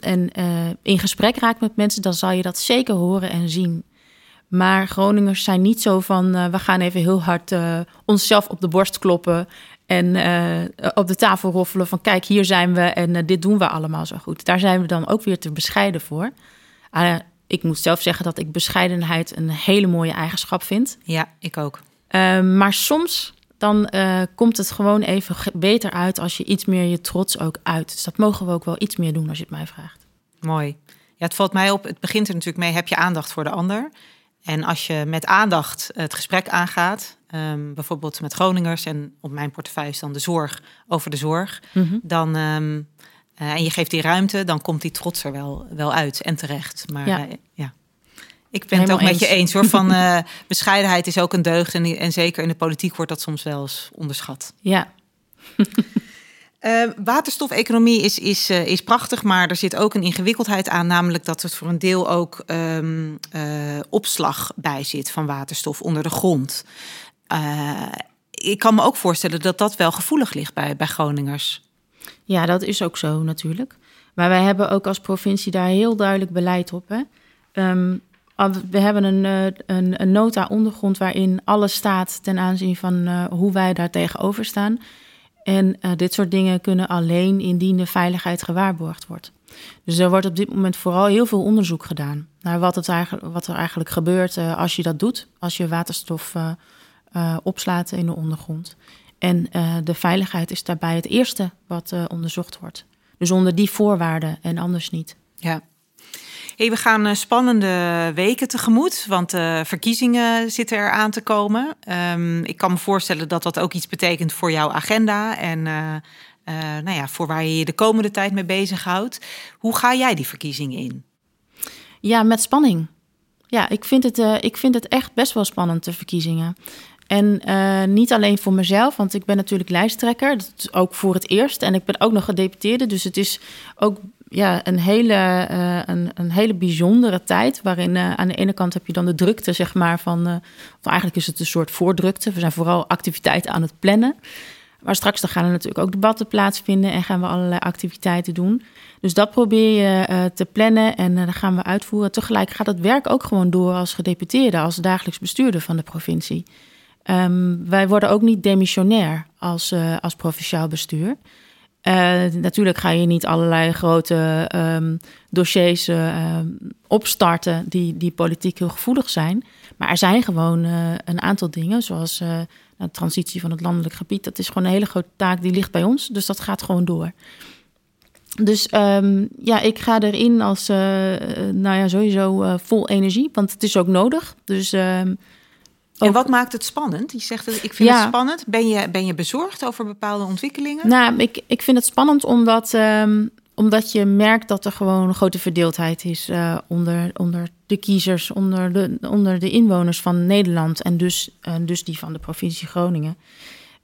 en eh, in gesprek raakt met mensen, dan zal je dat zeker horen en zien. Maar Groningers zijn niet zo van eh, we gaan even heel hard onszelf op de borst kloppen en op de tafel roffelen van kijk hier zijn we en dit doen we allemaal zo goed. Daar zijn we dan ook weer te bescheiden voor. Ah, ik moet zelf zeggen dat ik bescheidenheid een hele mooie eigenschap vind. Ja, ik ook. Uh, maar soms dan uh, komt het gewoon even beter uit als je iets meer je trots ook uit. Dus dat mogen we ook wel iets meer doen als je het mij vraagt. Mooi. Ja, het valt mij op. Het begint er natuurlijk mee. Heb je aandacht voor de ander? En als je met aandacht het gesprek aangaat, um, bijvoorbeeld met Groningers en op mijn portefeuille is dan de zorg over de zorg, mm -hmm. dan um, uh, en je geeft die ruimte, dan komt die trots er wel, wel uit en terecht. Maar ja. Uh, ja. Ik ben Helemaal het ook eens. met je eens hoor. Van uh, bescheidenheid is ook een deugd. En, en, zeker in de politiek wordt dat soms wel eens onderschat. Ja. uh, waterstofeconomie is, is, uh, is prachtig, maar er zit ook een ingewikkeldheid aan. Namelijk dat er voor een deel ook um, opslag bij zit van waterstof onder de grond. Ik kan me ook voorstellen dat dat wel gevoelig ligt bij, bij Groningers. Ja, dat is ook zo natuurlijk. Maar wij hebben ook als provincie daar heel duidelijk beleid op. Hè? Um, we hebben een, een, een, nota ondergrond waarin alles staat ten aanzien van uh, hoe wij daar tegenover staan. En uh, dit soort dingen kunnen alleen indien de veiligheid gewaarborgd wordt. Dus er wordt op dit moment vooral heel veel onderzoek gedaan naar wat, het eigenlijk, wat er eigenlijk gebeurt als je dat doet, als je waterstof opslaat in de ondergrond. En de veiligheid is daarbij het eerste wat onderzocht wordt. Dus onder die voorwaarden en anders niet. Ja, Hey, we gaan uh, spannende weken tegemoet, want de uh, verkiezingen zitten er aan te komen. Um, ik kan me voorstellen dat dat ook iets betekent voor jouw agenda en uh, nou ja, voor waar je je de komende tijd mee bezighoudt. Hoe ga jij die verkiezingen in? Ja, met spanning. Ja, ik vind het, ik vind het echt best wel spannend, de verkiezingen. En niet alleen voor mezelf, want ik ben natuurlijk lijsttrekker. Dat is ook voor het eerst. En ik ben ook nog gedeputeerde. Dus het is ook ja, een, hele, uh, een, een hele bijzondere tijd. Waarin uh, aan de ene kant heb je dan de drukte, zeg maar, van. of eigenlijk is het een soort voordrukte. We zijn vooral activiteiten aan het plannen. Maar straks dan gaan er natuurlijk ook debatten plaatsvinden en gaan we allerlei activiteiten doen. Dus dat probeer je te plannen en dan gaan we uitvoeren. Tegelijk gaat het werk ook gewoon door als gedeputeerde, als dagelijks bestuurder van de provincie. Um, wij worden ook niet demissionair als, als provinciaal bestuur. Uh, natuurlijk ga je niet allerlei grote um, dossiers uh, opstarten die, die politiek heel gevoelig zijn. Maar er zijn gewoon een aantal dingen, zoals nou, de transitie van het landelijk gebied. Dat is gewoon een hele grote taak, die ligt bij ons. Dus dat gaat gewoon door. Dus um, ja, ik ga erin als, nou ja, sowieso vol energie, want het is ook nodig. Dus... En wat maakt het spannend? Je zegt, ik vind ja. het spannend. Ben je, ben je bezorgd over bepaalde ontwikkelingen? Nou, ik, ik vind het spannend omdat um, omdat je merkt dat er gewoon een grote verdeeldheid is uh, onder, onder de kiezers, onder de, onder de inwoners van Nederland en dus, uh, dus die van de provincie Groningen.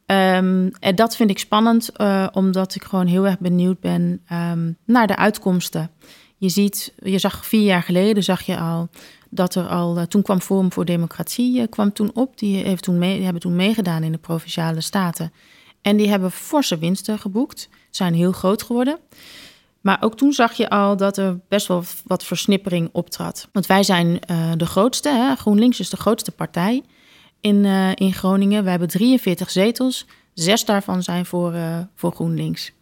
Um, en dat vind ik spannend, uh, omdat ik gewoon heel erg benieuwd ben um, naar de uitkomsten. Je ziet, je zag vier jaar geleden, zag je al dat er al, toen kwam Forum voor Democratie kwam toen op. Die, heeft toen mee, die hebben toen meegedaan in de provinciale staten. En die hebben forse winsten geboekt, zijn heel groot geworden. Maar ook toen zag je al dat er best wel wat versnippering optrad. Want wij zijn uh, de grootste, hè? GroenLinks is de grootste partij in, in Groningen. We hebben 43 zetels, zes daarvan zijn voor, voor GroenLinks.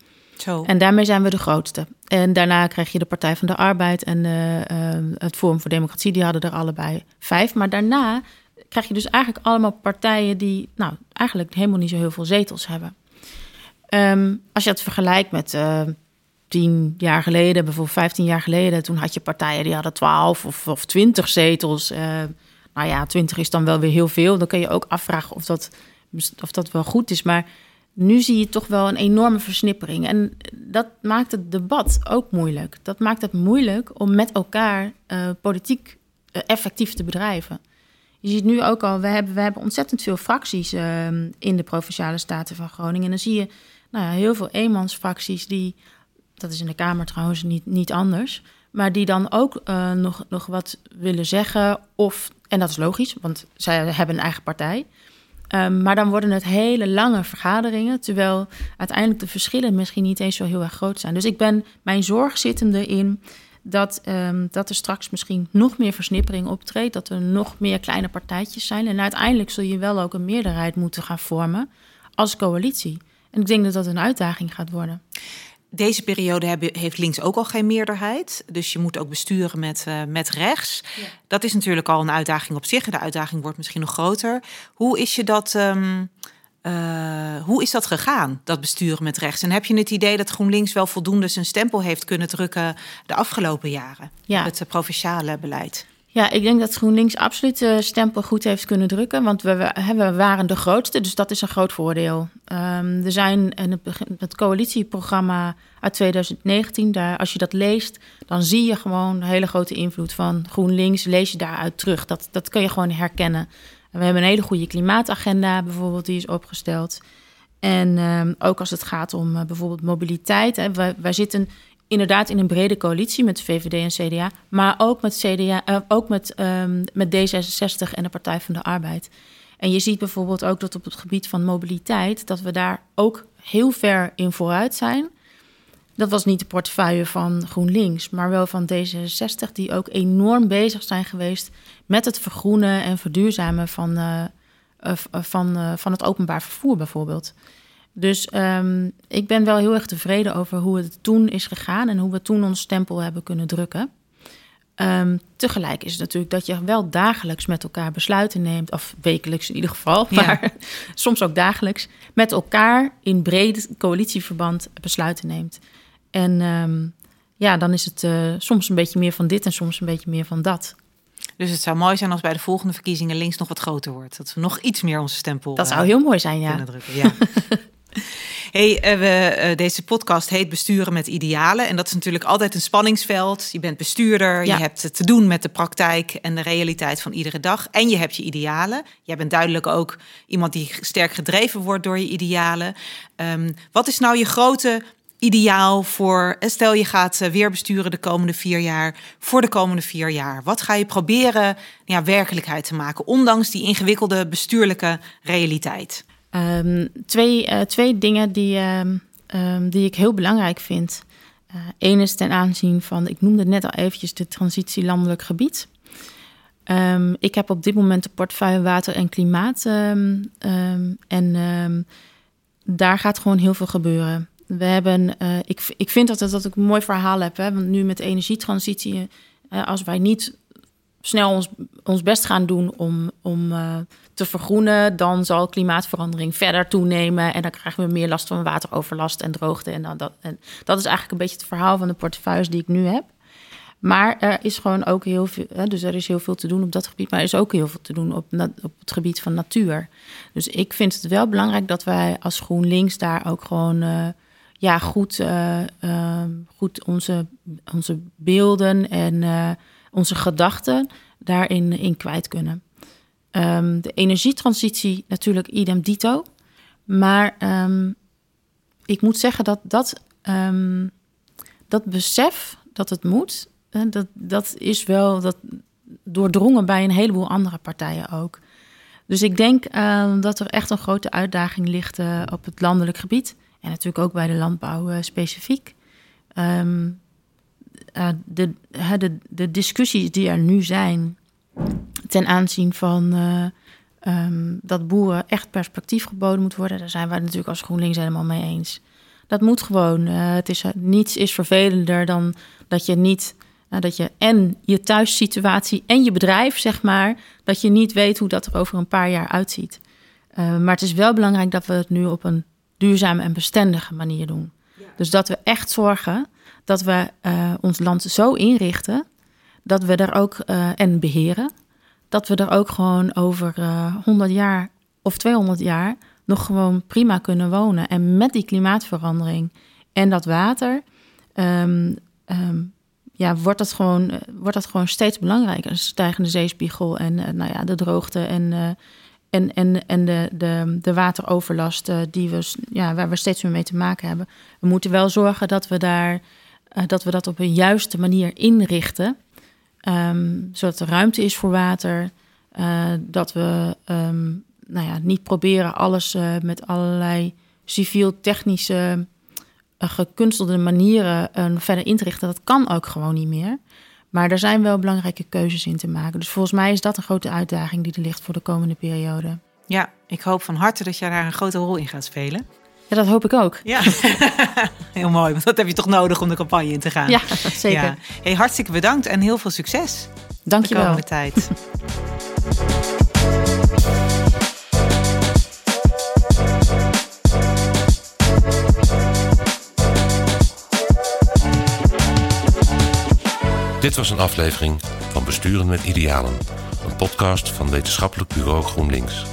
En daarmee zijn we de grootste. En daarna krijg je de Partij van de Arbeid en het Forum voor Democratie, die hadden er allebei vijf. Maar daarna krijg je dus eigenlijk allemaal partijen die nou, eigenlijk helemaal niet zo heel veel zetels hebben. Um, als je het vergelijkt met tien jaar geleden, bijvoorbeeld 15 jaar geleden, toen had je partijen die hadden 12 of, of 20 zetels. Nou ja, 20 is dan wel weer heel veel. Dan kun je ook afvragen of dat, of dat wel goed is. Maar nu zie je toch wel een enorme versnippering. En dat maakt het debat ook moeilijk. Dat maakt het moeilijk om met elkaar uh, politiek uh, effectief te bedrijven. Je ziet nu ook al, we hebben, we hebben ontzettend veel fracties uh, in de provinciale staten van Groningen. En dan zie je nou ja, heel veel eenmansfracties die dat is in de Kamer trouwens niet, niet anders. Maar die dan ook uh, nog, nog wat willen zeggen. Of, en dat is logisch, want zij hebben een eigen partij. Um, maar dan worden het hele lange vergaderingen. Terwijl uiteindelijk de verschillen misschien niet eens zo heel erg groot zijn. Dus ik ben mijn zorg zittende in dat, um, dat er straks misschien nog meer versnippering optreedt. Dat er nog meer kleine partijtjes zijn. En uiteindelijk zul je wel ook een meerderheid moeten gaan vormen als coalitie. En ik denk dat dat een uitdaging gaat worden deze periode hebben, heeft links ook al geen meerderheid. Dus je moet ook besturen met, uh, met rechts. Ja. Dat is natuurlijk al een uitdaging op zich. En de uitdaging wordt misschien nog groter. Hoe is je dat. Um, uh, hoe is dat gegaan, dat besturen met rechts? En heb je het idee dat GroenLinks wel voldoende zijn stempel heeft kunnen drukken de afgelopen jaren? Ja. Het uh, provinciale beleid. Ja, ik denk dat GroenLinks absoluut de stempel goed heeft kunnen drukken. Want we, we, we waren de grootste, dus dat is een groot voordeel. Um, er zijn in het, coalitieprogramma uit 2019, daar, als je dat leest, dan zie je gewoon een hele grote invloed van GroenLinks. Lees je daaruit terug. Dat, dat kun je gewoon herkennen. En we hebben een hele goede klimaatagenda bijvoorbeeld, die is opgesteld. En um, ook als het gaat om uh, bijvoorbeeld mobiliteit. Hè, wij, wij zitten inderdaad in een brede coalitie met VVD en CDA, maar ook met, CDA, uh, ook met, um, met D66 en de Partij van de Arbeid. En je ziet bijvoorbeeld ook dat op het gebied van mobiliteit, dat we daar ook heel ver in vooruit zijn. Dat was niet de portefeuille van GroenLinks, maar wel van D66, die ook enorm bezig zijn geweest met het vergroenen en verduurzamen van, uh, uh, van, van het openbaar vervoer bijvoorbeeld. Dus um, ik ben wel heel erg tevreden over hoe het toen is gegaan en hoe we toen ons stempel hebben kunnen drukken. Um, tegelijk is het natuurlijk dat je wel dagelijks met elkaar besluiten neemt, of wekelijks in ieder geval, maar ja. soms ook dagelijks, met elkaar in breed coalitieverband besluiten neemt. En um, ja, dan is het uh, soms een beetje meer van dit en soms een beetje meer van dat. Dus het zou mooi zijn als bij de volgende verkiezingen links nog wat groter wordt. Dat we nog iets meer onze stempel. Dat zou uh, heel mooi zijn, ja. Drukken. ja. Hey, uh, we, uh, deze podcast heet Besturen met Idealen. En dat is natuurlijk altijd een spanningsveld. Je bent bestuurder, ja. je hebt te doen met de praktijk en de realiteit van iedere dag. En je hebt je idealen. Jij bent duidelijk ook iemand die sterk gedreven wordt door je idealen. Um, wat is nou je grote ideaal voor, stel je gaat weer besturen de komende vier jaar, voor de komende vier jaar? Wat ga je proberen ja, werkelijkheid te maken, ondanks die ingewikkelde bestuurlijke realiteit? Um, twee, uh, twee dingen die, um, um, die ik heel belangrijk vind. Eén uh, is ten aanzien van, ik noemde net al eventjes de transitie landelijk gebied. ik heb op dit moment de portefeuille water en klimaat. en daar gaat gewoon heel veel gebeuren. We hebben, uh, ik, ik vind dat, dat, ik een mooi verhaal heb. Hè? Want nu met de energietransitie, als wij niet snel ons, ons best gaan doen om, om te vergroenen, dan zal klimaatverandering verder toenemen. En dan krijgen we meer last van wateroverlast en droogte. En, dan dat, en dat is eigenlijk een beetje het verhaal van de portefeuilles die ik nu heb. Maar er is gewoon ook heel veel, dus er is heel veel te doen op dat gebied, maar er is ook heel veel te doen op, op het gebied van natuur. Dus ik vind het wel belangrijk dat wij als GroenLinks daar ook gewoon uh, ja, goed, ehm, goed onze, onze beelden en onze gedachten daarin in kwijt kunnen. Ehm, de energietransitie natuurlijk idem dito. Maar um, ik moet zeggen dat dat, um, dat besef dat het moet, dat, dat is wel dat doordrongen bij een heleboel andere partijen ook. Dus ik denk dat er echt een grote uitdaging ligt uh, op het landelijk gebied. En natuurlijk ook bij de landbouw uh, specifiek. Uh, de, de, de discussies die er nu zijn ten aanzien van uh, um, dat boeren echt perspectief geboden moet worden, daar zijn wij natuurlijk als GroenLinks helemaal mee eens. Dat moet gewoon. Uh, het is, niets is vervelender dan dat je niet dat je en je thuissituatie en je bedrijf, zeg maar, dat je niet weet hoe dat er over een paar jaar uitziet. Maar het is wel belangrijk dat we het nu op een duurzame en bestendige manier doen. Ja. Dus dat we echt zorgen dat we uh, ons land zo inrichten dat we er ook uh, en beheren, dat we er ook gewoon over uh, 100 jaar of 200 jaar nog gewoon prima kunnen wonen. En met die klimaatverandering en dat water, um, um, ja, wordt dat, gewoon, wordt dat gewoon steeds belangrijker. Een stijgende zeespiegel en uh, nou ja, de droogte en, en, en, en de, de, de wateroverlast die we, ja, waar we steeds meer mee te maken hebben. We moeten wel zorgen dat we, daar, dat, we dat op een juiste manier inrichten. Um, zodat er ruimte is voor water. dat we nou ja, niet proberen alles met allerlei civiel-technische gekunstelde manieren verder in te richten. Dat kan ook gewoon niet meer. Maar er zijn wel belangrijke keuzes in te maken. Dus volgens mij is dat een grote uitdaging die er ligt voor de komende periode. Ja, ik hoop van harte dat jij daar een grote rol in gaat spelen. Ja, dat hoop ik ook. Ja, heel mooi. Want dat heb je toch nodig om de campagne in te gaan. Ja, zeker. Ja. Hey, hartstikke bedankt en heel veel succes. Dank je wel. De tijd. Dit was een aflevering van Besturen met Idealen, een podcast van Wetenschappelijk Bureau GroenLinks.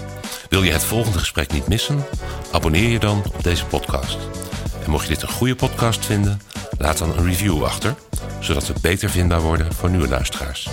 Wil je het volgende gesprek niet missen? Abonneer je dan op deze podcast. En mocht je dit een goede podcast vinden, laat dan een review achter, zodat we beter vindbaar worden voor nieuwe luisteraars.